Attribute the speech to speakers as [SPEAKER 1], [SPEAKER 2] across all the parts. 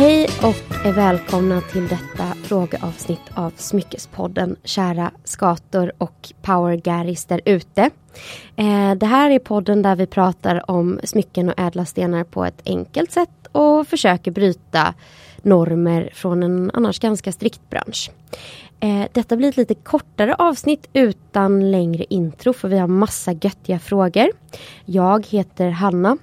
[SPEAKER 1] Hej och välkomna till detta frågeavsnitt av Smyckespodden, kära skator och powergaris där ute. Eh, det här är podden där vi pratar om smycken och ädla stenar på ett enkelt sätt och försöker bryta normer från en annars ganska strikt bransch. Eh, detta blir ett lite kortare avsnitt utan längre intro för vi har massa göttiga frågor. Jag heter Hanna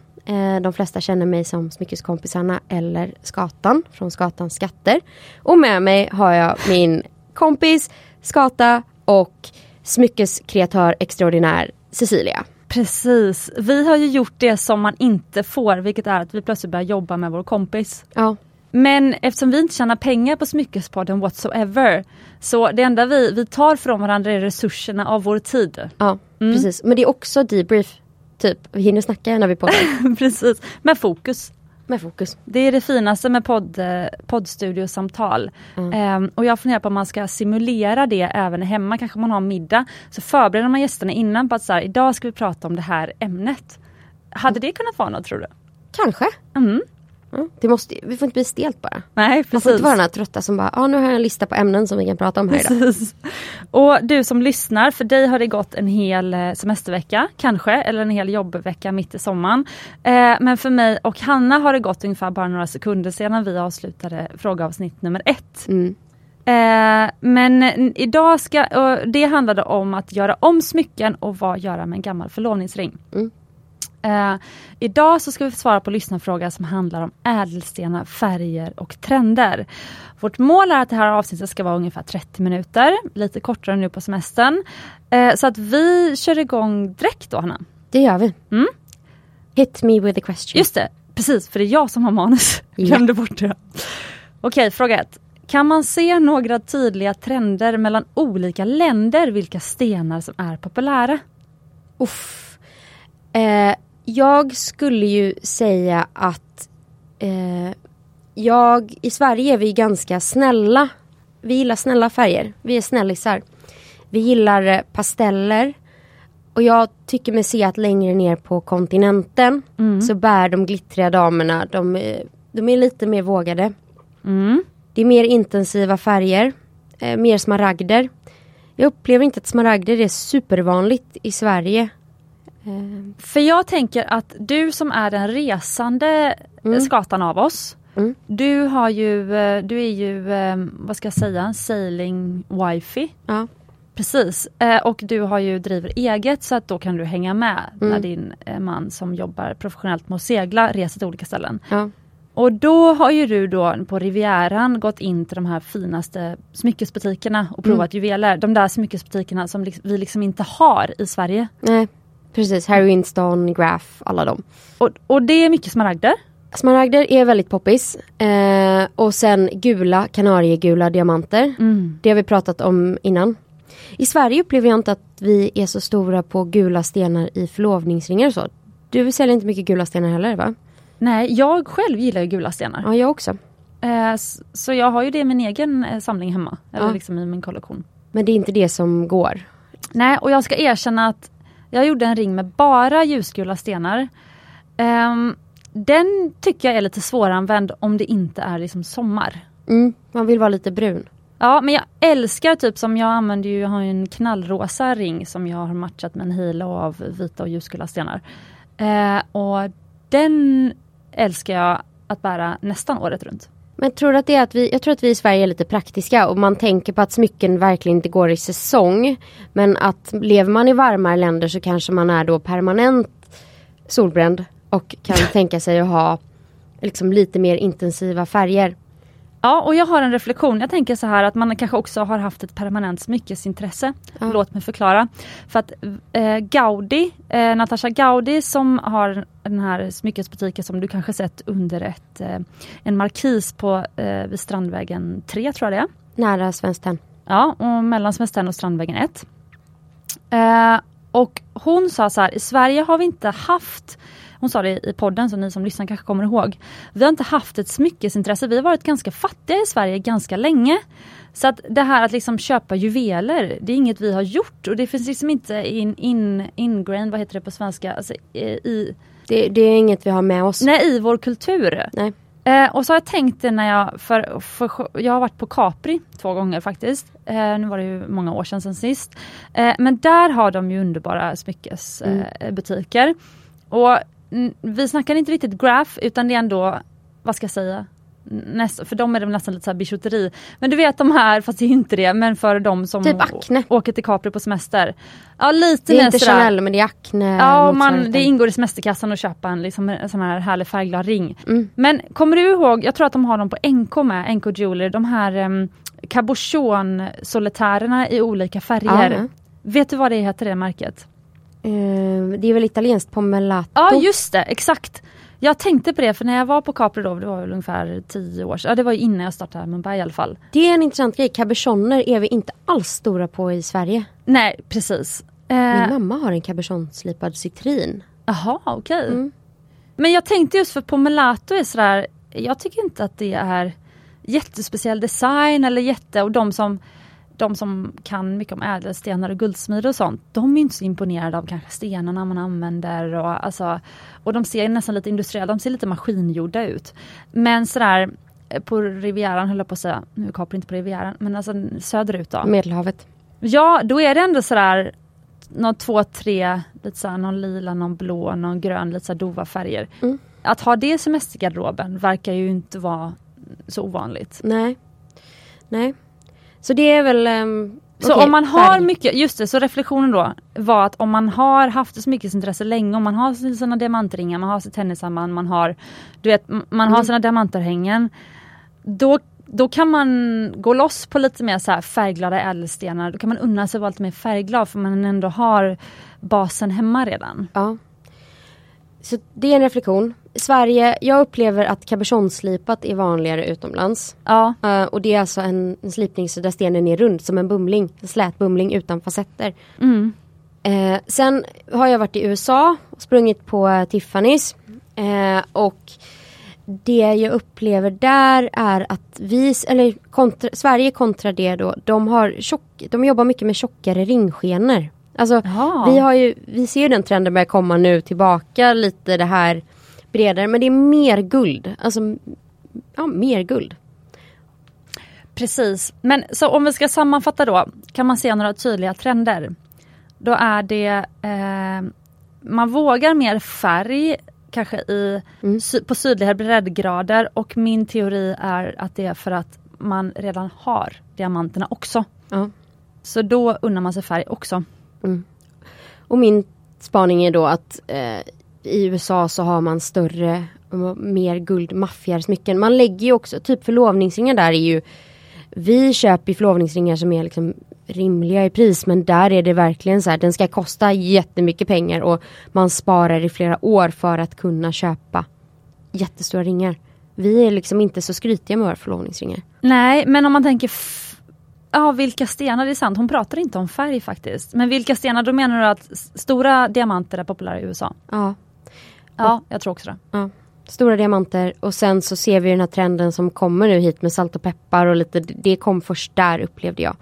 [SPEAKER 1] de flesta känner mig som Smyckeskompisarna eller Skatan från Skatans skatter. Och med mig har jag min kompis Skata och smyckeskreatör extraordinär Cecilia.
[SPEAKER 2] Precis. Vi har ju gjort det som man inte får, vilket är att vi plötsligt börjar jobba med vår kompis.
[SPEAKER 1] Ja.
[SPEAKER 2] Men eftersom vi inte tjänar pengar på Smyckespodden whatsoever, så det enda vi, vi tar från varandra är resurserna av vår tid.
[SPEAKER 1] Ja, mm. precis. Men det är också debrief Typ, vi hinner snacka när vi poddar.
[SPEAKER 2] Precis, med fokus.
[SPEAKER 1] Med fokus.
[SPEAKER 2] Det är det finaste med podd, poddstudiosamtal. Mm. Ehm, och jag funderar på om man ska simulera det även hemma, kanske man har middag. Så förbereder man gästerna innan på att så här, idag ska vi prata om det här ämnet. Hade det kunnat vara något tror du?
[SPEAKER 1] Kanske.
[SPEAKER 2] Mm.
[SPEAKER 1] Mm. Det måste, vi får inte bli stelt bara.
[SPEAKER 2] Nej, precis.
[SPEAKER 1] Man får inte vara den här trötta som bara, ah, nu har jag en lista på ämnen som vi kan prata om här precis. idag.
[SPEAKER 2] Och du som lyssnar, för dig har det gått en hel eh, semestervecka kanske, eller en hel jobbvecka mitt i sommaren. Eh, men för mig och Hanna har det gått ungefär bara några sekunder sedan vi avslutade frågeavsnitt nummer ett.
[SPEAKER 1] Mm.
[SPEAKER 2] Eh, men idag ska, det handlade om att göra om smycken och vad göra med en gammal förlovningsring.
[SPEAKER 1] Mm.
[SPEAKER 2] Eh, idag så ska vi svara på lyssnarfråga som handlar om ädelstenar, färger och trender. Vårt mål är att det här avsnittet ska vara ungefär 30 minuter, lite kortare nu på semestern. Eh, så att vi kör igång direkt då Hanna.
[SPEAKER 1] Det gör vi.
[SPEAKER 2] Mm?
[SPEAKER 1] Hit me with a question.
[SPEAKER 2] Just det, precis för det är jag som har manus. Yeah. Glömde bort det. Okej, fråga ett. Kan man se några tydliga trender mellan olika länder vilka stenar som är populära?
[SPEAKER 1] Uff. Eh, jag skulle ju säga att eh, jag, i Sverige är vi ganska snälla. Vi gillar snälla färger. Vi är snällisar. Vi gillar eh, pasteller. Och jag tycker mig se att längre ner på kontinenten mm. så bär de glittriga damerna, de, eh, de är lite mer vågade.
[SPEAKER 2] Mm.
[SPEAKER 1] Det är mer intensiva färger, eh, mer smaragder. Jag upplever inte att smaragder är supervanligt i Sverige.
[SPEAKER 2] Eh, för jag tänker att du som är den resande mm. skatan av oss.
[SPEAKER 1] Mm.
[SPEAKER 2] Du har ju, eh, du är ju, eh, vad ska jag säga, sailing wifi.
[SPEAKER 1] Ja.
[SPEAKER 2] Precis, och du har ju driver eget så att då kan du hänga med mm. när din man som jobbar professionellt med att segla reser till olika ställen.
[SPEAKER 1] Ja.
[SPEAKER 2] Och då har ju du då på Rivieran gått in till de här finaste smyckesbutikerna och provat mm. juveler. De där smyckesbutikerna som vi liksom inte har i Sverige.
[SPEAKER 1] Nej. Precis, Harry Winston, Graff, alla dem.
[SPEAKER 2] Och, och det är mycket smaragder?
[SPEAKER 1] Smaragder är väldigt poppis. Eh, och sen gula, kanariegula diamanter.
[SPEAKER 2] Mm.
[SPEAKER 1] Det har vi pratat om innan. I Sverige upplever jag inte att vi är så stora på gula stenar i förlovningsringar och så. Du säljer inte mycket gula stenar heller va?
[SPEAKER 2] Nej, jag själv gillar ju gula stenar.
[SPEAKER 1] Ja, jag också.
[SPEAKER 2] Eh, så jag har ju det i min egen eh, samling hemma. Eller
[SPEAKER 1] ja.
[SPEAKER 2] liksom i min kollektion.
[SPEAKER 1] Men det är inte det som går?
[SPEAKER 2] Nej, och jag ska erkänna att jag gjorde en ring med bara ljusgula stenar. Um, den tycker jag är lite svåranvänd om det inte är liksom sommar.
[SPEAKER 1] Mm, man vill vara lite brun.
[SPEAKER 2] Ja men jag älskar typ som jag använder ju, jag har en knallrosa ring som jag har matchat med en halo av vita och ljusgula stenar. Uh, och den älskar jag att bära nästan året runt.
[SPEAKER 1] Men tror att det är att vi, jag tror att vi i Sverige är lite praktiska och man tänker på att smycken verkligen inte går i säsong. Men att lever man i varmare länder så kanske man är då permanent solbränd och kan tänka sig att ha liksom lite mer intensiva färger.
[SPEAKER 2] Ja och jag har en reflektion. Jag tänker så här att man kanske också har haft ett permanent smyckesintresse. Ja. Låt mig förklara. För att eh, Gaudi, eh, Natasha Gaudi som har den här smyckesbutiken som du kanske sett under ett, eh, en markis på eh, vid Strandvägen 3 tror jag det är.
[SPEAKER 1] Nära Svenskt Tenn.
[SPEAKER 2] Ja, och mellan Svenskt Tenn och Strandvägen 1. Eh, och hon sa så här, i Sverige har vi inte haft hon sa det i podden, så ni som lyssnar kanske kommer ihåg. Vi har inte haft ett smyckesintresse. Vi har varit ganska fattiga i Sverige ganska länge. Så att det här att liksom köpa juveler, det är inget vi har gjort och det finns liksom inte in, in, ingrain, vad heter det på svenska? Alltså, i,
[SPEAKER 1] det, det, är inget vi har med oss.
[SPEAKER 2] Nej, i vår kultur.
[SPEAKER 1] Nej.
[SPEAKER 2] Eh, och så har jag tänkt det när jag, för, för, jag har varit på Capri två gånger faktiskt. Eh, nu var det ju många år sedan, sedan sist. Eh, men där har de ju underbara smyckesbutiker. Mm. och vi snackar inte riktigt graph utan det är ändå, vad ska jag säga, näst, för dem är det nästan lite så här bijouteri. Men du vet de här, fast det är inte det, men för de som
[SPEAKER 1] typ Acne.
[SPEAKER 2] åker till Capri på semester. Ja lite
[SPEAKER 1] Det är inte Chanel men det är Acne.
[SPEAKER 2] Ja, man, det ingår i semesterkassan att köpa en, liksom, en sån här härlig färgglad ring.
[SPEAKER 1] Mm.
[SPEAKER 2] Men kommer du ihåg, jag tror att de har dem på NK med, NK Jewelry, de här um, cabochon-solitärerna i olika färger. Ja, vet du vad det heter det märket?
[SPEAKER 1] Uh, det är väl italienskt Pomelato?
[SPEAKER 2] Ja just det, exakt. Jag tänkte på det för när jag var på Capri då, det var väl ungefär tio år sedan, ja det var innan jag startade Mumbai i alla fall.
[SPEAKER 1] Det är en intressant grej, caberchoner är vi inte alls stora på i Sverige.
[SPEAKER 2] Nej precis.
[SPEAKER 1] Min eh, mamma har en caberchonslipad citrin.
[SPEAKER 2] Jaha okej. Okay. Mm. Men jag tänkte just för Pomelato är sådär, jag tycker inte att det är jättespeciell design eller jätte och de som de som kan mycket om ädelstenar och guldsmide och sånt, de är inte så imponerade av kanske stenarna man använder och, alltså, och de ser nästan lite industriella, de ser lite maskingjorda ut. Men sådär eh, på Rivieran höll jag på att säga, nu kapar inte på Rivieran, men alltså söderut då.
[SPEAKER 1] Medelhavet.
[SPEAKER 2] Ja, då är det ändå sådär någon två, tre, lite såhär, någon lila, någon blå, någon grön, lite såhär dova färger.
[SPEAKER 1] Mm.
[SPEAKER 2] Att ha det i semestergarderoben verkar ju inte vara så ovanligt.
[SPEAKER 1] Nej. Nej. Så det är väl um,
[SPEAKER 2] så okay, om man har färg. mycket, just det, så reflektionen då var att om man har haft ett smyckesintresse länge, om man har sina diamantringar, man har sitt tennisarmband, man har, du vet, man mm. har sina diamantörhängen. Då, då kan man gå loss på lite mer så här färgglada ädelstenar, då kan man unna sig att vara lite mer färgglad för man ändå har basen hemma redan.
[SPEAKER 1] Ja. Så det är en reflektion. Sverige, jag upplever att caberchonslipat är vanligare utomlands.
[SPEAKER 2] Ja.
[SPEAKER 1] Uh, och det är alltså en, en slipning så där stenen är rund som en bumling. En slät bumling utan facetter.
[SPEAKER 2] Mm.
[SPEAKER 1] Uh, sen har jag varit i USA och sprungit på uh, Tiffany's. och det jag upplever där är att vi, eller kontra, Sverige kontra det då, de har tjock, de jobbar mycket med tjockare ringskenor. Alltså vi har ju, vi ser den trenden börja komma nu tillbaka lite det här bredare men det är mer guld. Alltså ja, mer guld.
[SPEAKER 2] Precis, men så om vi ska sammanfatta då kan man se några tydliga trender. Då är det eh, man vågar mer färg kanske i, mm. sy på sydligare breddgrader och min teori är att det är för att man redan har diamanterna också.
[SPEAKER 1] Ja.
[SPEAKER 2] Så då unnar man sig färg också.
[SPEAKER 1] Mm. Och min spaning är då att eh, i USA så har man större, mer guldmaffiarsmycken. Man lägger ju också, typ förlovningsringar där är ju Vi köper förlovningsringar som är liksom rimliga i pris men där är det verkligen så här, den ska kosta jättemycket pengar och man sparar i flera år för att kunna köpa jättestora ringar. Vi är liksom inte så skrytiga med våra förlovningsringar.
[SPEAKER 2] Nej men om man tänker Ja, vilka stenar, det är sant. Hon pratar inte om färg faktiskt. Men vilka stenar, då menar du att stora diamanter är populära i USA?
[SPEAKER 1] Ja.
[SPEAKER 2] Ja, jag tror också det.
[SPEAKER 1] Ja. Stora diamanter och sen så ser vi den här trenden som kommer nu hit med salt och peppar och lite, det kom först där upplevde jag.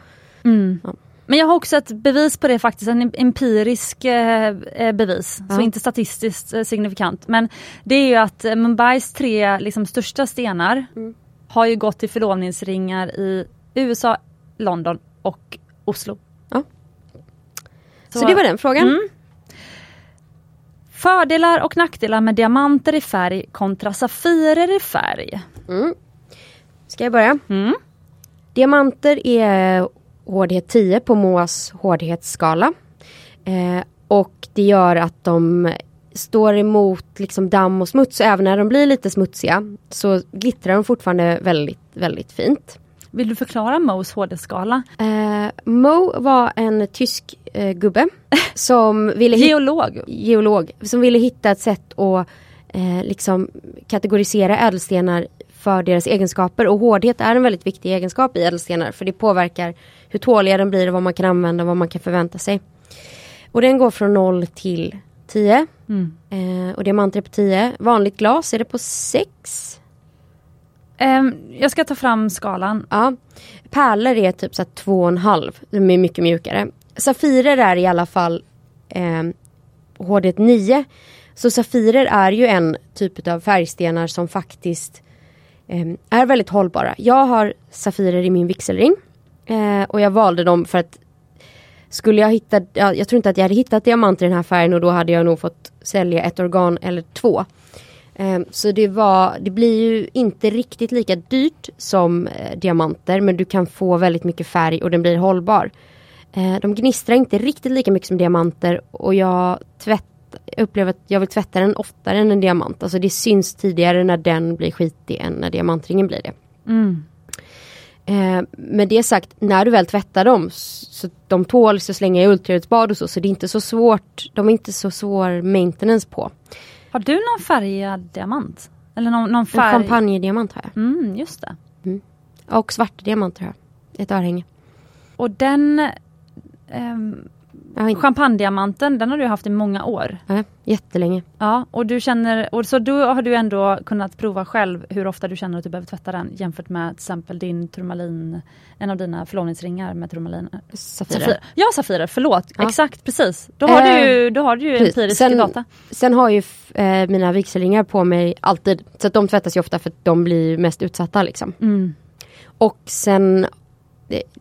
[SPEAKER 2] Mm. Ja. Men jag har också ett bevis på det faktiskt, en empirisk eh, eh bevis, ja. så inte statistiskt eh, signifikant. Men det är ju att Mumbais tre liksom, största stenar mm. har ju gått till förlovningsringar i USA, London och Oslo.
[SPEAKER 1] Ja. Så, så det var den frågan.
[SPEAKER 2] Mm. Fördelar och nackdelar med diamanter i färg kontra safirer i färg.
[SPEAKER 1] Mm. Ska jag börja?
[SPEAKER 2] Mm.
[SPEAKER 1] Diamanter är hårdhet 10 på Moas hårdhetsskala. Eh, och det gör att de står emot liksom damm och smuts. Även när de blir lite smutsiga så glittrar de fortfarande väldigt, väldigt fint.
[SPEAKER 2] Vill du förklara Moes HD-skala?
[SPEAKER 1] Eh, Mo var en tysk eh, gubbe som ville
[SPEAKER 2] Geolog?
[SPEAKER 1] Geolog. Som ville hitta ett sätt att eh, liksom kategorisera ädelstenar för deras egenskaper och hårdhet är en väldigt viktig egenskap i ädelstenar för det påverkar hur tåliga de blir och vad man kan använda och vad man kan förvänta sig. Och den går från 0 till 10.
[SPEAKER 2] Mm.
[SPEAKER 1] Eh, och diamanter är på 10. Vanligt glas är det på 6.
[SPEAKER 2] Um, jag ska ta fram skalan.
[SPEAKER 1] Ja. Pärlor är typ så här två och en halv. De är mycket mjukare. Safirer är i alla fall eh, HD9. Så safirer är ju en typ av färgstenar som faktiskt eh, är väldigt hållbara. Jag har Safirer i min vigselring. Eh, och jag valde dem för att skulle jag hitta, ja, jag tror inte att jag hade hittat diamanter i den här färgen och då hade jag nog fått sälja ett organ eller två. Eh, så det var, det blir ju inte riktigt lika dyrt som eh, diamanter men du kan få väldigt mycket färg och den blir hållbar. Eh, de gnistrar inte riktigt lika mycket som diamanter och jag tvätt, upplever att jag vill tvätta den oftare än en diamant. Alltså det syns tidigare när den blir skitig än när diamantringen blir det.
[SPEAKER 2] Mm.
[SPEAKER 1] Eh, med det sagt, när du väl tvättar dem så de tål så slänga i ultraljudsbad och så, så det är inte så svårt. De är inte så svår maintenance på.
[SPEAKER 2] Har du någon färgad diamant? Eller någon, någon färg?
[SPEAKER 1] En champagnediamant har jag.
[SPEAKER 2] Mm, just det.
[SPEAKER 1] Och svarta diamanter har jag. Ett örhänge.
[SPEAKER 2] Och den ehm, Champagnediamanten, den har du haft i många år.
[SPEAKER 1] ja, jättelänge.
[SPEAKER 2] Ja, och du känner, och så då har du ändå kunnat prova själv hur ofta du känner att du behöver tvätta den jämfört med till exempel din turmalin, en av dina förlovningsringar med turmalin.
[SPEAKER 1] Safirer.
[SPEAKER 2] Safir. Ja, Safirer, förlåt.
[SPEAKER 1] Ja.
[SPEAKER 2] Exakt, precis. Då har
[SPEAKER 1] Eh,
[SPEAKER 2] du då har du ju empirisk
[SPEAKER 1] Sen-
[SPEAKER 2] data.
[SPEAKER 1] Sen har ju eh, mina vigselringar på mig alltid. Så att de tvättas ju ofta för att de blir mest utsatta liksom.
[SPEAKER 2] Mm.
[SPEAKER 1] Och sen eh,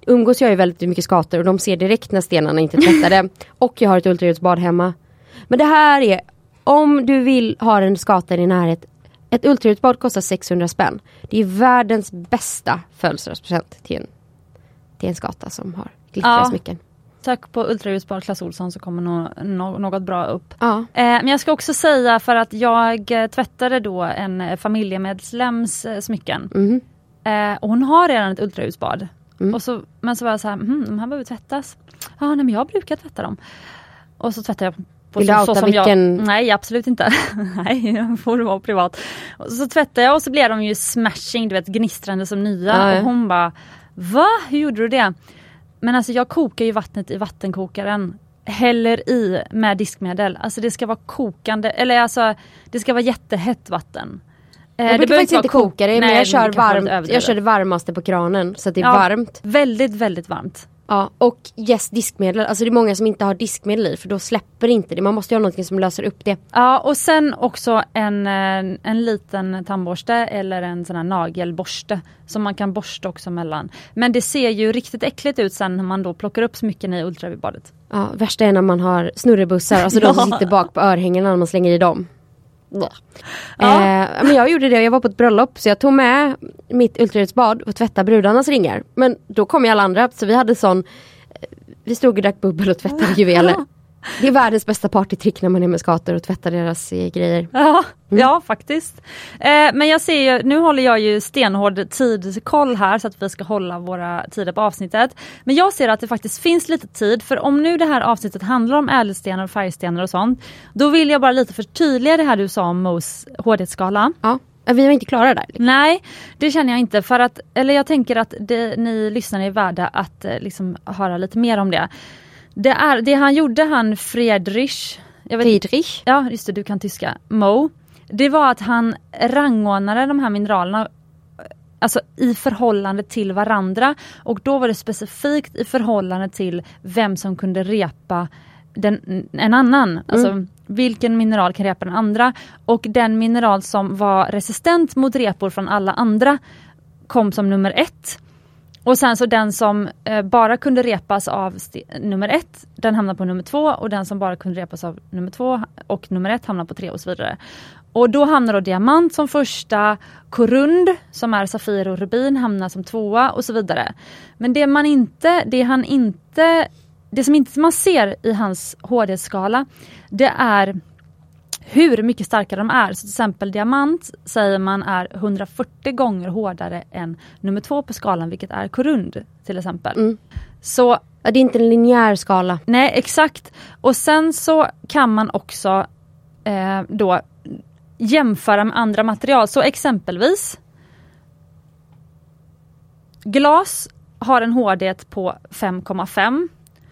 [SPEAKER 1] umgås jag ju väldigt mycket skator och de ser direkt när stenarna inte är tvättade. och jag har ett ultraljudsbad hemma. Men det här är, om du vill ha en skata i din närhet. Ett ultraljudsbad kostar 600 spänn. Det är världens bästa födelsedagspresent till en, till en skata som har glittriga
[SPEAKER 2] Ja.
[SPEAKER 1] smycken.
[SPEAKER 2] Sök på ultraljudsbad Clas Ohlson så kommer nå, något bra upp.
[SPEAKER 1] Ja.
[SPEAKER 2] Eh, men jag ska också säga för att jag eh, tvättade då en eh, familjemedlems eh, smycken.
[SPEAKER 1] Mhm.
[SPEAKER 2] Eh, och hon har redan ett ultraljudsbad.
[SPEAKER 1] Mm.
[SPEAKER 2] Och så, men så var jag så här, mhm, de här behöver tvättas. Ja, nej, men jag brukar tvätta dem. Och så tvättade jag på
[SPEAKER 1] Vill du outa vilken-
[SPEAKER 2] jag... Nej, absolut inte. nej, får vara privat. Och så tvättade jag och så blev de ju smashing, du vet gnistrande som nya.
[SPEAKER 1] Ja.
[SPEAKER 2] Och hon bara, va? Hur gjorde du det? Men alltså jag kokar ju vattnet i vattenkokaren. Häller i med diskmedel. Alltså det ska vara kokande, eller alltså det ska vara jättehett vatten. Eh,
[SPEAKER 1] Jag brukar
[SPEAKER 2] behöver
[SPEAKER 1] faktiskt inte koka det men
[SPEAKER 2] Nej,
[SPEAKER 1] jag kör,
[SPEAKER 2] det
[SPEAKER 1] varmt, jag kör det varmaste på kranen så att det är
[SPEAKER 2] Ja.
[SPEAKER 1] varmt.
[SPEAKER 2] Väldigt, väldigt varmt.
[SPEAKER 1] Ja, och yes diskmedel, alltså det är många som inte har diskmedel i för då släpper inte det. Man måste ju ha någonting som löser upp det.
[SPEAKER 2] Ja och sen också en, eh, en liten tandborste eller en sån här nagelborste som man kan borsta också mellan. Men det ser ju riktigt äckligt ut sen när man då plockar upp smycken i ultraljudsbadet.
[SPEAKER 1] Ja, värsta är när man har snurrebussar, alltså de som sitter bak på örhängena när man slänger i dem.
[SPEAKER 2] Ja.
[SPEAKER 1] Eh, men jag gjorde det, jag var på ett bröllop så jag tog med mitt ultraljudsbad och tvättade brudarnas ringar. Men då kom ju alla andra så vi hade sån, eh, vi stod och drack bubbel och tvättade juveler. Det är världens bästa partytrick när man är med skator och tvättar deras eh, grejer.
[SPEAKER 2] Ja,
[SPEAKER 1] Mm.
[SPEAKER 2] ja faktiskt. Eh, men jag ser ju, nu håller jag ju stenhård tidkoll här så att vi ska hålla våra tider på avsnittet. Men jag ser att det faktiskt finns lite tid för om nu det här avsnittet handlar om ädelstenar och färgstenar och sånt. Då vill jag bara lite förtydliga det här du sa om Mohs hårdhetsskala.
[SPEAKER 1] Ja, vi var inte klara där.
[SPEAKER 2] Nej, det känner jag inte för att, eller jag tänker att det, ni lyssnare är värda att eh, liksom höra lite mer om det. Det, är, det han gjorde, han Friedrich, jag vet,
[SPEAKER 1] Friedrich.
[SPEAKER 2] ja just det du kan tyska, Mo. Det var att han rangordnade de här mineralerna Alltså i förhållande till varandra och då var det specifikt i förhållande till vem som kunde repa den, en annan. Alltså vilken mineral kan repa den andra. Och den mineral som var resistent mot repor från alla andra kom som nummer ett. Och sen så den som eh, bara kunde repas av nummer ett, den hamnar på nummer två och den som bara kunde repas av nummer två och nummer ett hamnar på tre och så vidare. Och då hamnar då diamant som första, korund som är safir och rubin hamnar som tvåa och så vidare. Men det man inte, det han inte, det som inte man ser i hans hårdhetsskala, det är hur mycket starkare de är. Så till exempel diamant säger man är 140 gånger hårdare än nummer två på skalan vilket är korund till exempel.
[SPEAKER 1] Mm.
[SPEAKER 2] Så
[SPEAKER 1] Ja, det är inte en linjär skala.
[SPEAKER 2] nej exakt. Och sen så kan man också eh, då jämföra med andra material. Så exempelvis glas har en hårdhet på 5,5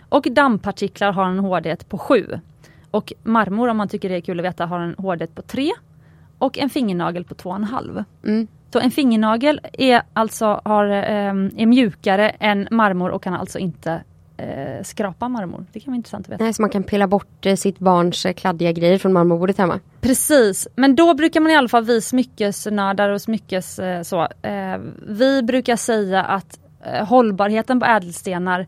[SPEAKER 2] och dammpartiklar har en hårdhet på 7. Och marmor om man tycker det är kul att veta har en hårdhet på 3 och en fingernagel på 2,5.
[SPEAKER 1] Mm.
[SPEAKER 2] Så en fingernagel är alltså har, eh, är mjukare än marmor och kan alltså inte eh, skrapa marmor. Det kan vara intressant att veta.
[SPEAKER 1] Nej, så man kan pilla bort eh, sitt barns eh, kladdiga grejer från marmorbordet hemma.
[SPEAKER 2] Precis, men då brukar man i alla fall vi smyckesnördar och smyckes eh, så. Eh, vi brukar säga att eh, hållbarheten på ädelstenar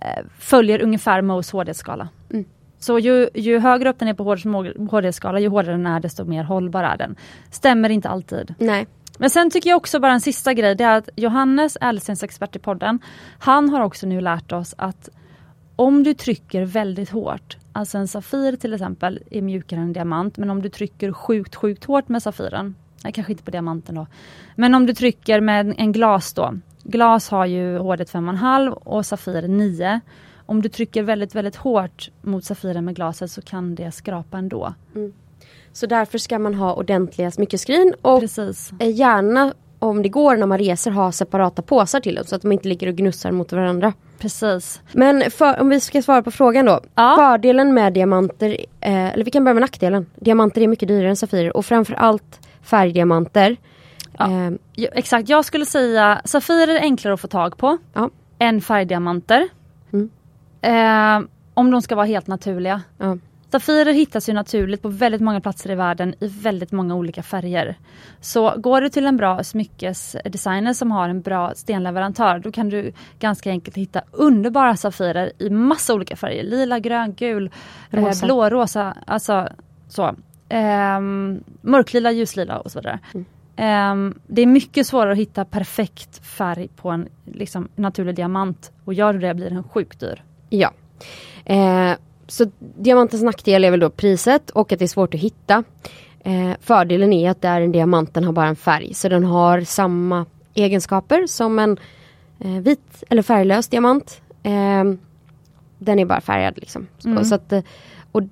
[SPEAKER 2] eh, följer ungefär Mohs hårdhetsskala.
[SPEAKER 1] Mm.
[SPEAKER 2] Så ju, ju högre upp den är på hård- hårdhetsskala, ju hårdare den är desto mer hållbar är den. Stämmer inte alltid.
[SPEAKER 1] Nej.
[SPEAKER 2] Men sen tycker jag också bara en sista grej, det är att Johannes, ädelstensexpert i podden, han har också nu lärt oss att om du trycker väldigt hårt, alltså en Safir till exempel är mjukare än en diamant, men om du trycker sjukt, sjukt hårt med Safiren, nej kanske inte på diamanten då, men om du trycker med en glas då, glas har ju hårdhet 5,5 och Safir 9. Om du trycker väldigt, väldigt hårt mot Safiren med glaset så kan det skrapa ändå.
[SPEAKER 1] Så därför ska man ha ordentliga smyckeskrin och
[SPEAKER 2] Precis.
[SPEAKER 1] eh, gärna om det går när man reser ha separata påsar till dem så att de inte ligger och gnussar mot varandra.
[SPEAKER 2] Precis.
[SPEAKER 1] Men för, om vi ska svara på frågan då.
[SPEAKER 2] Ja.
[SPEAKER 1] Fördelen med diamanter, eh, eller vi kan börja med nackdelen. Diamanter är mycket dyrare än safirer och framförallt färgdiamanter.
[SPEAKER 2] Ja.
[SPEAKER 1] Eh,
[SPEAKER 2] exakt, jag skulle säga Safirer är enklare att få tag på
[SPEAKER 1] ja,
[SPEAKER 2] än färgdiamanter.
[SPEAKER 1] Mm.
[SPEAKER 2] Eh, om de ska vara helt naturliga.
[SPEAKER 1] ja.
[SPEAKER 2] Safirer hittas ju naturligt på väldigt många platser i världen i väldigt många olika färger. Så går du till en bra smyckesdesigner som har en bra stenleverantör då kan du ganska enkelt hitta underbara Safirer i massa olika färger. Lila, grön, gul,
[SPEAKER 1] Rosa.
[SPEAKER 2] blå, rosa. Alltså så. Ehm, mörklila, ljuslila och så vidare. Ehm, det är mycket svårare att hitta perfekt färg på en liksom, naturlig diamant. Och gör du det blir den sjukt dyr.
[SPEAKER 1] Ja. Eh, så diamantens nackdel är väl då priset och att det är svårt att hitta. Eh, fördelen är att där en diamanten har bara en färg så den har samma egenskaper som en eh, vit eller färglös diamant. Eh, den är bara färgad liksom.
[SPEAKER 2] Mm.
[SPEAKER 1] Så att, eh, och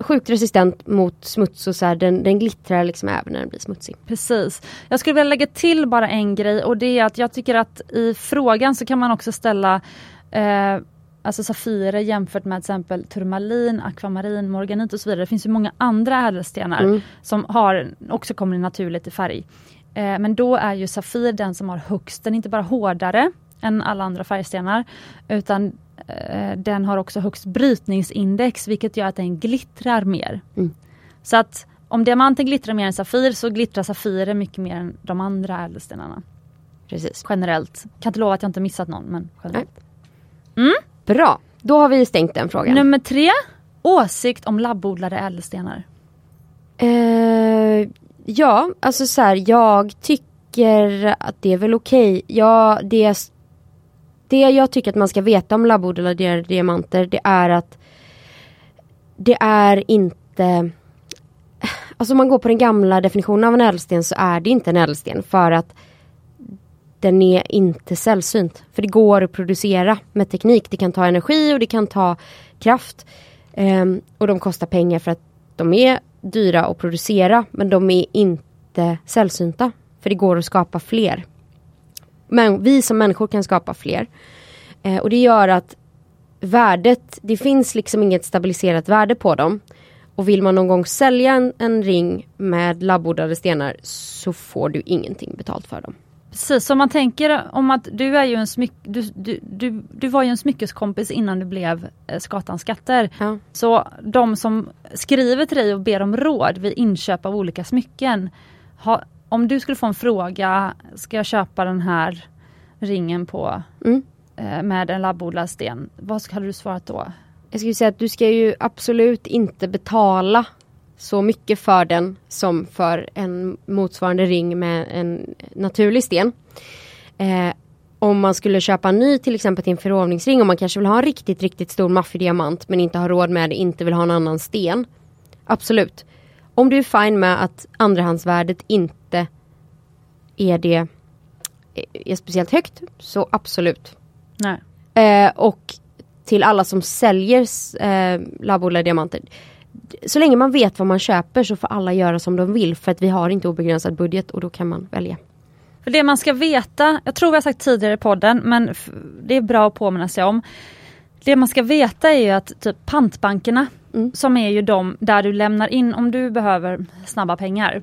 [SPEAKER 1] sjukt resistent mot smuts och så här, den, den glittrar liksom även när den blir smutsig.
[SPEAKER 2] Precis. Jag skulle vilja lägga till bara en grej och det är att jag tycker att i frågan så kan man också ställa eh, Alltså Safirer jämfört med till exempel turmalin, akvamarin, morganit och så vidare. Det finns ju många andra ädelstenar
[SPEAKER 1] Mm.
[SPEAKER 2] som har, också kommer naturligt i färg. Eh, men då är ju Safir den som har högst, den är inte bara hårdare än alla andra färgstenar utan eh, den har också högst brytningsindex vilket gör att den glittrar mer.
[SPEAKER 1] Mm.
[SPEAKER 2] Så att om diamanten glittrar mer än Safir så glittrar Safirer mycket mer än de andra ädelstenarna.
[SPEAKER 1] Precis.
[SPEAKER 2] Generellt. Kan inte lova att jag inte missat någon men generellt.
[SPEAKER 1] Bra, då har vi stängt den frågan.
[SPEAKER 2] Nummer tre. Åsikt om labbodlade ädelstenar.
[SPEAKER 1] Eh, ja, alltså så här, jag tycker att det är väl okej. Ja, det, det jag tycker att man ska veta om labbodlade diamanter det är att det är inte Alltså om man går på den gamla definitionen av en ädelsten så är det inte en ädelsten för att den är inte sällsynt. För det går att producera med teknik. Det kan ta energi och det kan ta kraft. Um, och de kostar pengar för att de är dyra att producera men de är inte sällsynta. För det går att skapa fler. Men vi som människor kan skapa fler. Uh, och det gör att värdet, det finns liksom inget stabiliserat värde på dem. Och vill man någon gång sälja en, en ring med labbodlade stenar så får du ingenting betalt för dem.
[SPEAKER 2] Precis, så om man tänker om att du är ju en smyck, du, du, du, du var ju en smyckeskompis innan du blev eh, Skatans skatter.
[SPEAKER 1] Ja.
[SPEAKER 2] Så de som skriver till dig och ber om råd vid inköp av olika smycken. Ha, om du skulle få en fråga, ska jag köpa den här ringen på
[SPEAKER 1] Mm.
[SPEAKER 2] eh, med en labbodlad sten. Vad hade du svarat då?
[SPEAKER 1] Jag skulle säga att du ska ju absolut inte betala så mycket för den som för en motsvarande ring med en naturlig sten. Eh, om man skulle köpa en ny till exempel till en förlovningsring om man kanske vill ha en riktigt riktigt stor maffig diamant men inte har råd med det, inte vill ha en annan sten. Absolut. Om du är fine med att andrahandsvärdet inte är det är speciellt högt så absolut.
[SPEAKER 2] Nej.
[SPEAKER 1] Eh, och till alla som säljer eh, labbodlade diamanter. Så länge man vet vad man köper så får alla göra som de vill för att vi har inte obegränsad budget och då kan man välja.
[SPEAKER 2] För det man ska veta, jag tror vi har sagt tidigare i podden men det är bra att påminna sig om. Det man ska veta är ju att typ pantbankerna
[SPEAKER 1] Mm.
[SPEAKER 2] som är ju de där du lämnar in om du behöver snabba pengar.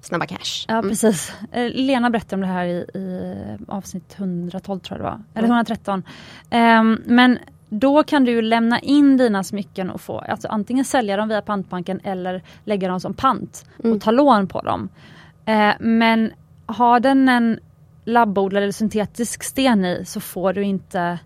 [SPEAKER 1] snabba cash.
[SPEAKER 2] Ja precis. Eh, Lena berättade om det här i, i avsnitt 112 tror jag det var. Eller 113. Ehm, men då kan du lämna in dina smycken och få alltså antingen sälja dem via pantbanken eller lägga dem som pant och ta lån på dem. Eh, men har den en labbodlad eller syntetisk sten i så får du inte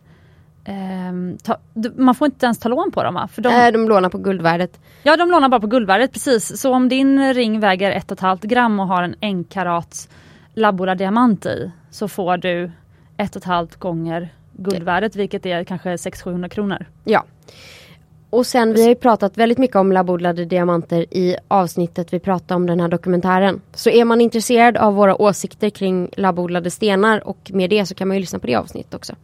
[SPEAKER 2] ehm, ta, man får inte ens ta lån på dem va? För de,
[SPEAKER 1] De, de lånar på guldvärdet.
[SPEAKER 2] Ja de lånar bara på guldvärdet precis. Så om din ring väger 1,5 gram och har en 1 karats labbodlad diamant i så får du 1,5 gånger guldvärdet vilket är kanske 600-700 kronor.
[SPEAKER 1] Ja. Och sen vi har ju pratat väldigt mycket om labbodlade diamanter i avsnittet vi pratade om den här dokumentären. Så är man intresserad av våra åsikter kring labbodlade stenar och med det så kan man ju lyssna på det avsnittet också.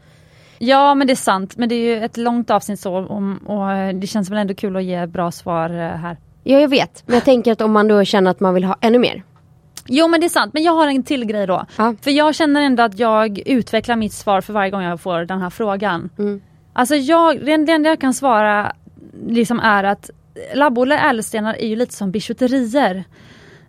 [SPEAKER 2] Ja men det är sant men det är ju ett långt avsnitt så om, och det känns väl ändå kul att ge bra svar eh, här.
[SPEAKER 1] Ja jag vet, men jag tänker att om man då känner att man vill ha ännu mer.
[SPEAKER 2] Jo men det är sant men jag har en till grej då.
[SPEAKER 1] Ja.
[SPEAKER 2] För jag känner ändå att jag utvecklar mitt svar för varje gång jag får den här frågan.
[SPEAKER 1] Mm.
[SPEAKER 2] Alltså jag, det enda jag kan svara liksom är att labbodlade ädelstenar är ju lite som bijouterier.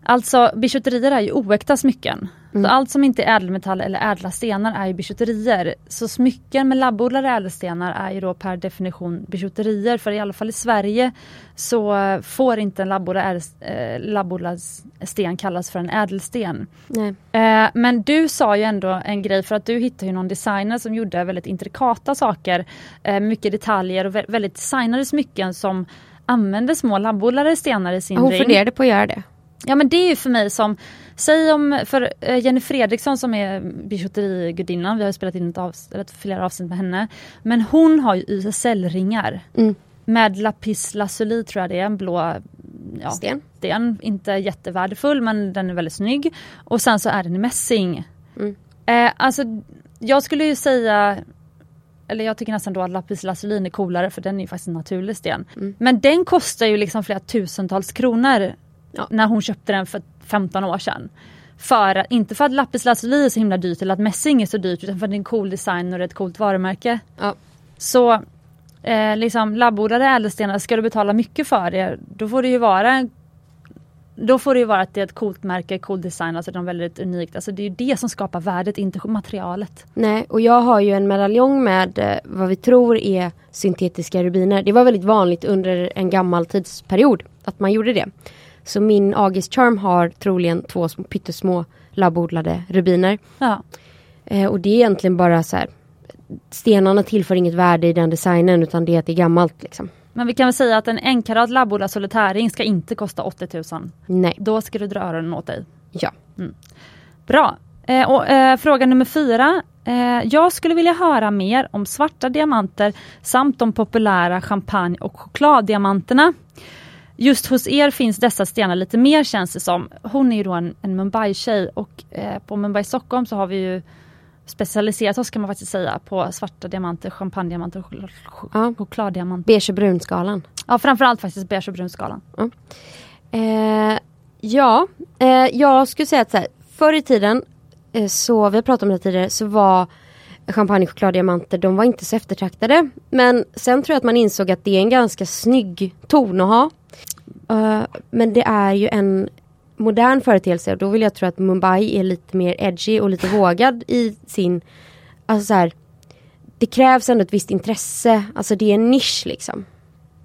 [SPEAKER 2] Alltså bijouterier är ju oäkta smycken. Så allt som inte är ädelmetall eller ädla stenar är ju bijouterier. Så smycken med labbodlade ädelstenar är ju då per definition bijouterier. För i alla fall i Sverige så får inte en labbodlad, eh, labbodlad sten kallas för en ädelsten.
[SPEAKER 1] Nej.
[SPEAKER 2] Eh, men du sa ju ändå en grej för att du hittade ju någon designer som gjorde väldigt intrikata saker. Eh, mycket detaljer och vä- väldigt designade smycken som använde små labbodlade stenar i sin
[SPEAKER 1] Hon
[SPEAKER 2] ring.
[SPEAKER 1] funderade på att göra det.
[SPEAKER 2] Ja men det är ju för mig som, säg om, för eh, Jenny Fredriksson som är bijouterigudinnan, vi har ju spelat in ett avs- eller ett- flera avsnitt med henne. Men hon har ju YSL-ringar.
[SPEAKER 1] Mm.
[SPEAKER 2] Med lapis lazuli tror jag det är, en blå ja,
[SPEAKER 1] Sten.
[SPEAKER 2] sten. Inte jättevärdefull men den är väldigt snygg. Och sen så är den i mässing.
[SPEAKER 1] Mm.
[SPEAKER 2] Eh, alltså jag skulle ju säga eller jag tycker nästan då att lapis lazuli är coolare för den är ju faktiskt en naturlig sten.
[SPEAKER 1] Mm.
[SPEAKER 2] Men den kostar ju liksom flera tusentals kronor
[SPEAKER 1] Ja.
[SPEAKER 2] när hon köpte den för 15 år sedan. För, att- inte för att lapis lazuli är så himla dyrt eller att mässing är så dyrt utan för att det är en cool design och det är ett coolt varumärke.
[SPEAKER 1] Ja.
[SPEAKER 2] Så eh, liksom labbodlade ädelstenar, ska du betala mycket för det då får det ju vara då får det ju vara att det är ett coolt märke, cool design, alltså de är väldigt unikt. Alltså det är ju det som skapar värdet, inte materialet.
[SPEAKER 1] Nej, och jag har ju en medaljong med eh, vad vi tror är syntetiska rubiner. Det var väldigt vanligt under en gammal tidsperiod att man gjorde det. Så min August Charm har troligen två små, pyttesmå labbodlade rubiner.
[SPEAKER 2] Ja.
[SPEAKER 1] Eh, och det är egentligen bara så här Stenarna tillför inget värde i den designen utan det är att det är gammalt liksom.
[SPEAKER 2] Men vi kan väl säga att en enkarat labbodlad solitärring ska inte kosta 80 000.
[SPEAKER 1] Nej,
[SPEAKER 2] Då ska du dra öronen åt dig.
[SPEAKER 1] ja.
[SPEAKER 2] Bra. Eh, och, eh, fråga nummer fyra. Eh, jag skulle vilja höra mer om svarta diamanter samt de populära champagne och chokladdiamanterna. Just hos er finns dessa stenar lite mer känns det som. Hon är ju då en, en Mumbai-tjej och eh, på Mumbai Stockholm så har vi ju specialiserat oss kan man faktiskt säga på svarta diamanter, champagnediamanter och chok- chok-
[SPEAKER 1] Ja.
[SPEAKER 2] chokladdiamanter.
[SPEAKER 1] Beige och brunskalan.
[SPEAKER 2] Ja framförallt faktiskt beige och brunskalan.
[SPEAKER 1] Eh, ja, eh, jag skulle säga att så här, förr i tiden, eh, så vi har pratat om det tidigare, så var champagne och chokladdiamanter, de var inte så eftertraktade. Men sen tror jag att man insåg att det är en ganska snygg ton att ha. Eh, men det är ju en modern företeelse och då vill jag tro att Mumbai är lite mer edgy och lite vågad i sin, alltså så här, det krävs ändå ett visst intresse, alltså det är en nisch liksom.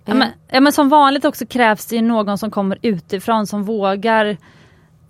[SPEAKER 2] Ja, men, ja, men som vanligt också krävs det ju någon som kommer utifrån som vågar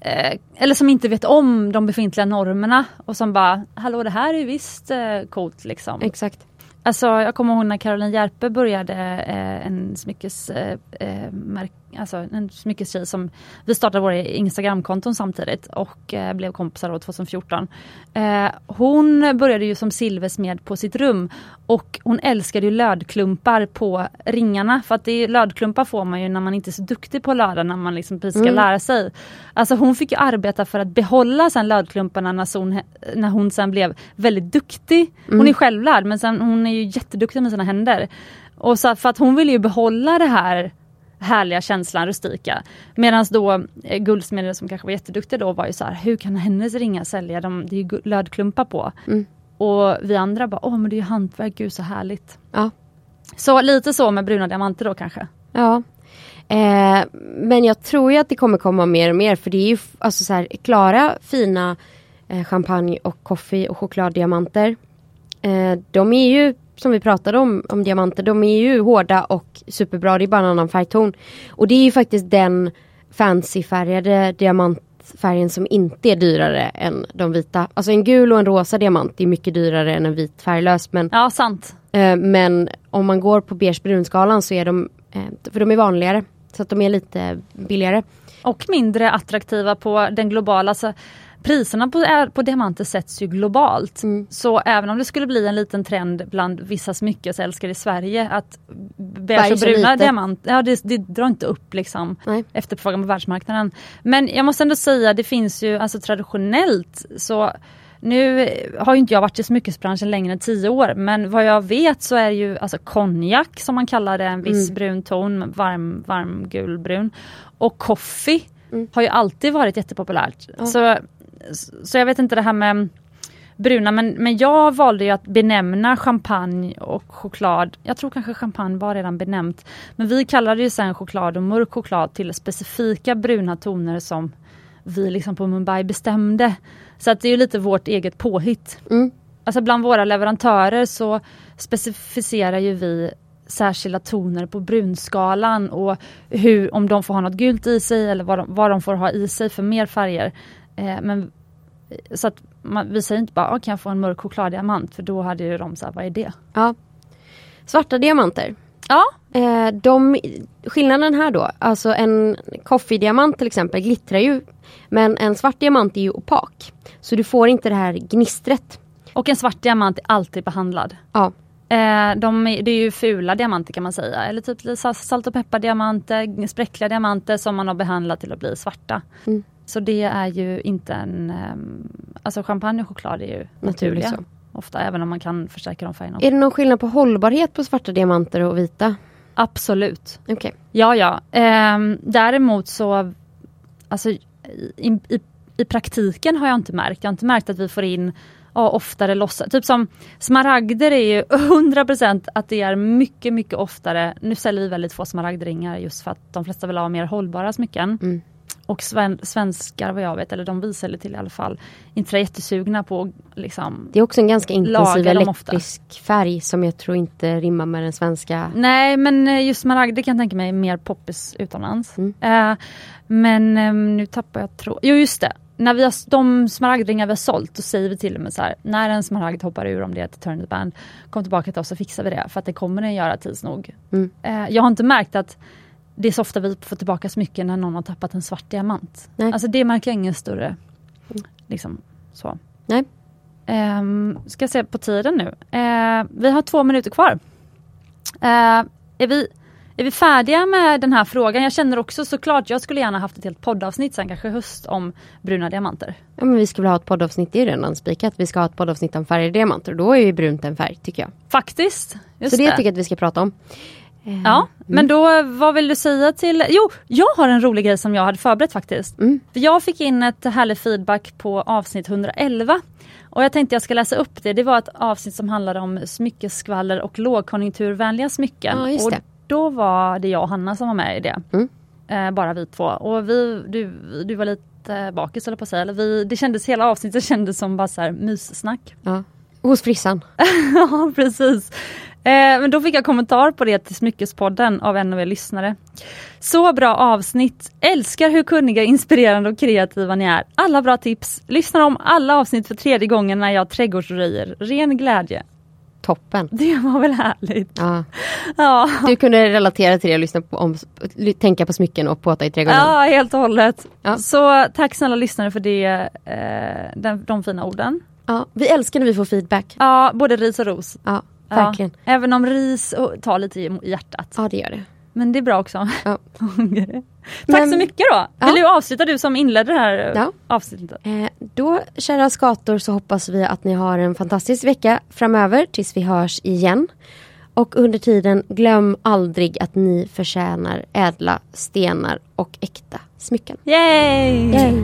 [SPEAKER 2] eh, eller som inte vet om de befintliga normerna och som bara Hallå det här är ju visst eh, coolt liksom.
[SPEAKER 1] Exakt.
[SPEAKER 2] Alltså jag kommer ihåg när Caroline Järpe började eh, en smyckes, eh, eh, märk, alltså en smyckestjej som vi startade våra Instagramkonton samtidigt och eh, blev kompisar då 2014. Eh, hon började ju som silversmed på sitt rum och hon älskade ju lödklumpar på ringarna för att det är, lödklumpar får man ju när man inte är så duktig på att löda när man liksom precis ska
[SPEAKER 1] Mm.
[SPEAKER 2] lära sig. Alltså hon fick ju arbeta för att behålla sen lödklumparna när hon, när hon sen blev väldigt duktig. Hon är självlärd men sen, hon är ju jätteduktig med sina händer. Och så för att hon ville ju behålla det här härliga känslan, rustika. Medan då eh, guldsmeder som kanske var jätteduktiga då var ju så här, hur kan hennes ringar sälja? De, det är ju lödklumpar på.
[SPEAKER 1] Mm.
[SPEAKER 2] Och vi andra bara, åh men det är ju hantverk, gud så härligt.
[SPEAKER 1] Ja.
[SPEAKER 2] Så lite så med bruna diamanter då kanske.
[SPEAKER 1] Ja. Eh, men jag tror ju att det kommer komma mer och mer för det är ju alltså så här, klara fina eh, champagne och kaffe och chokladdiamanter. Eh, de är ju som vi pratade om, om diamanter, de är ju hårda och superbra, det är bara en annan färgton. Och det är ju faktiskt den fancyfärgade diamantfärgen som inte är dyrare än de vita. Alltså en gul och en rosa diamant är mycket dyrare än en vit färglös men
[SPEAKER 2] Ja, sant.
[SPEAKER 1] Eh, Men om man går på beige brunskalan så är de, eh, för de är vanligare. Så att de är lite billigare.
[SPEAKER 2] Och mindre attraktiva på den globala, alltså, priserna på, är- på diamanter sätts ju globalt.
[SPEAKER 1] Mm.
[SPEAKER 2] Så även om det skulle bli en liten trend bland vissa smyckesälskare i Sverige att beige och bruna diamanter, ja det, det drar inte upp liksom
[SPEAKER 1] Nej.
[SPEAKER 2] efterfrågan på världsmarknaden. Men jag måste ändå säga, det finns ju alltså traditionellt så nu har ju inte jag varit i smyckesbranschen längre än tio år men vad jag vet så är ju alltså konjak som man kallar det, en viss
[SPEAKER 1] Mm.
[SPEAKER 2] brun ton, varm, varm gulbrun. Och coffee
[SPEAKER 1] Mm.
[SPEAKER 2] har ju alltid varit jättepopulärt.
[SPEAKER 1] Ja.
[SPEAKER 2] Så, så jag vet inte det här med bruna men, men jag valde ju att benämna champagne och choklad. Jag tror kanske champagne var redan benämnt. Men vi kallade ju sen choklad och mörk choklad till specifika bruna toner som vi liksom på Mumbai bestämde. Så att det är ju lite vårt eget påhitt.
[SPEAKER 1] Mm.
[SPEAKER 2] Alltså bland våra leverantörer så specificerar ju vi särskilda toner på brunskalan och hur, om de får ha något gult i sig eller vad de, vad de får ha i sig för mer färger. Eh, men, så att man, vi säger inte bara, "Ah, kan jag få en mörk chokladdiamant? För då hade ju de sagt, vad är det?
[SPEAKER 1] Ja. Svarta diamanter.
[SPEAKER 2] Ja,
[SPEAKER 1] Eh, de, skillnaden här då, alltså en coffee-diamant till exempel glittrar ju. Men en svart diamant är ju opak. Så du får inte det här gnistret.
[SPEAKER 2] och en svart diamant är alltid behandlad.
[SPEAKER 1] Ja,
[SPEAKER 2] Eh, de, är- det är ju fula diamanter kan man säga. Eller typ salt och peppardiamanter, spräckliga diamanter som man har behandlat till att bli svarta.
[SPEAKER 1] Mm.
[SPEAKER 2] Så det är ju inte en... ehm, alltså champagne och choklad är ju naturliga.
[SPEAKER 1] så.
[SPEAKER 2] Ofta, även om man kan förstärka de färgerna.
[SPEAKER 1] Är det någon skillnad på hållbarhet på svarta diamanter och vita?
[SPEAKER 2] Absolut.
[SPEAKER 1] Okej.
[SPEAKER 2] Ja, ja. Ehm, däremot så... Alltså, i, i, I praktiken har jag inte märkt. Jag har inte märkt att vi får in ja, oftare lossa. Typ som smaragder är ju 100% att det är mycket, mycket oftare. Nu säljer vi väldigt få smaragdringar just för att de flesta vill ha mer hållbara smycken.
[SPEAKER 1] Mm.
[SPEAKER 2] Och sven, svenskar vad jag vet, eller de vi säljer till i alla fall, inte är jättesugna på liksom
[SPEAKER 1] Det är också en ganska intensiv elektrisk färg som jag tror inte rimmar med den svenska.
[SPEAKER 2] Nej men eh, just smaragder kan jag tänka mig är mer poppis utomlands.
[SPEAKER 1] Mm.
[SPEAKER 2] Eh, men eh, nu tappar jag tråd. Jo just det. När vi har, de smaragdringar vi har sålt, då säger vi till och med så här, när en smaragd hoppar ur om det är ett turn band, kom tillbaka till oss så fixar vi det. För att det kommer den göra tids nog.
[SPEAKER 1] Mm.
[SPEAKER 2] Eh, jag har inte märkt att det är så ofta vi får tillbaka smycken när någon har tappat en svart diamant.
[SPEAKER 1] Nej.
[SPEAKER 2] Alltså det märker jag ingen större, liksom så.
[SPEAKER 1] Nej.
[SPEAKER 2] Um, ska se på tiden nu. Eh, vi har två minuter kvar. Eh, är, vi, är vi färdiga med den här frågan? Jag känner också såklart, jag skulle gärna haft ett helt poddavsnitt sen kanske höst om bruna diamanter.
[SPEAKER 1] Ja, men vi skulle ha ett poddavsnitt, det är redan spikat. Vi ska ha ett poddavsnitt om färgade diamanter och då är ju brunt en färg tycker jag.
[SPEAKER 2] Faktiskt. Just
[SPEAKER 1] Så det,
[SPEAKER 2] det.
[SPEAKER 1] tycker jag att vi ska prata om. Eh,
[SPEAKER 2] Ja, men då vad vill du säga till... Jo, jag har en rolig grej som jag hade förberett faktiskt.
[SPEAKER 1] Mm.
[SPEAKER 2] Jag fick in ett härligt feedback på avsnitt 111. Och jag tänkte jag ska läsa upp det. Det var ett avsnitt som handlade om smyckesskvaller och lågkonjunkturvänliga smycken.
[SPEAKER 1] Ja,
[SPEAKER 2] och då var det jag och Hanna som var med i det.
[SPEAKER 1] Mm.
[SPEAKER 2] Eh, bara vi två. Och vi, du, du var lite bakis eller på att säga. Eller vi, det kändes, hela avsnittet kändes som bara så här myssnack.
[SPEAKER 1] Ja. Hos frissan.
[SPEAKER 2] Ja, precis. Eh, men då fick jag kommentar på det till Smyckespodden av en av er lyssnare. Så bra avsnitt! Älskar hur kunniga, inspirerande och kreativa ni är. Alla bra tips. Lyssnar om alla avsnitt för tredje gången när jag trädgårdsröjer. Ren glädje.
[SPEAKER 1] Toppen.
[SPEAKER 2] Det var väl härligt?
[SPEAKER 1] Ja.
[SPEAKER 2] Ja,
[SPEAKER 1] Du kunde relatera till det och lyssna på, om, tänka på smycken och påta i trädgården.
[SPEAKER 2] ja helt och hållet.
[SPEAKER 1] Ja.
[SPEAKER 2] Så tack snälla lyssnare för det, eh, den, de fina orden.
[SPEAKER 1] Ja, vi älskar när vi får feedback.
[SPEAKER 2] Ja, både ris och ros.
[SPEAKER 1] Ja,
[SPEAKER 2] Ja,
[SPEAKER 1] verkligen.
[SPEAKER 2] även om ris och, tar lite i hjärtat.
[SPEAKER 1] Ja, det gör det.
[SPEAKER 2] Men det är bra också.
[SPEAKER 1] Ja.
[SPEAKER 2] Tack
[SPEAKER 1] Men-
[SPEAKER 2] så mycket då!
[SPEAKER 1] Ja.
[SPEAKER 2] Vill du avsluta du som inledde det här
[SPEAKER 1] Ja.
[SPEAKER 2] avsnittet?
[SPEAKER 1] Eh, då, kära skator, så hoppas vi att ni har en fantastisk vecka framöver tills vi hörs igen. Och under tiden, glöm aldrig att ni förtjänar ädla stenar och äkta smycken.
[SPEAKER 2] Yay!
[SPEAKER 1] Yay.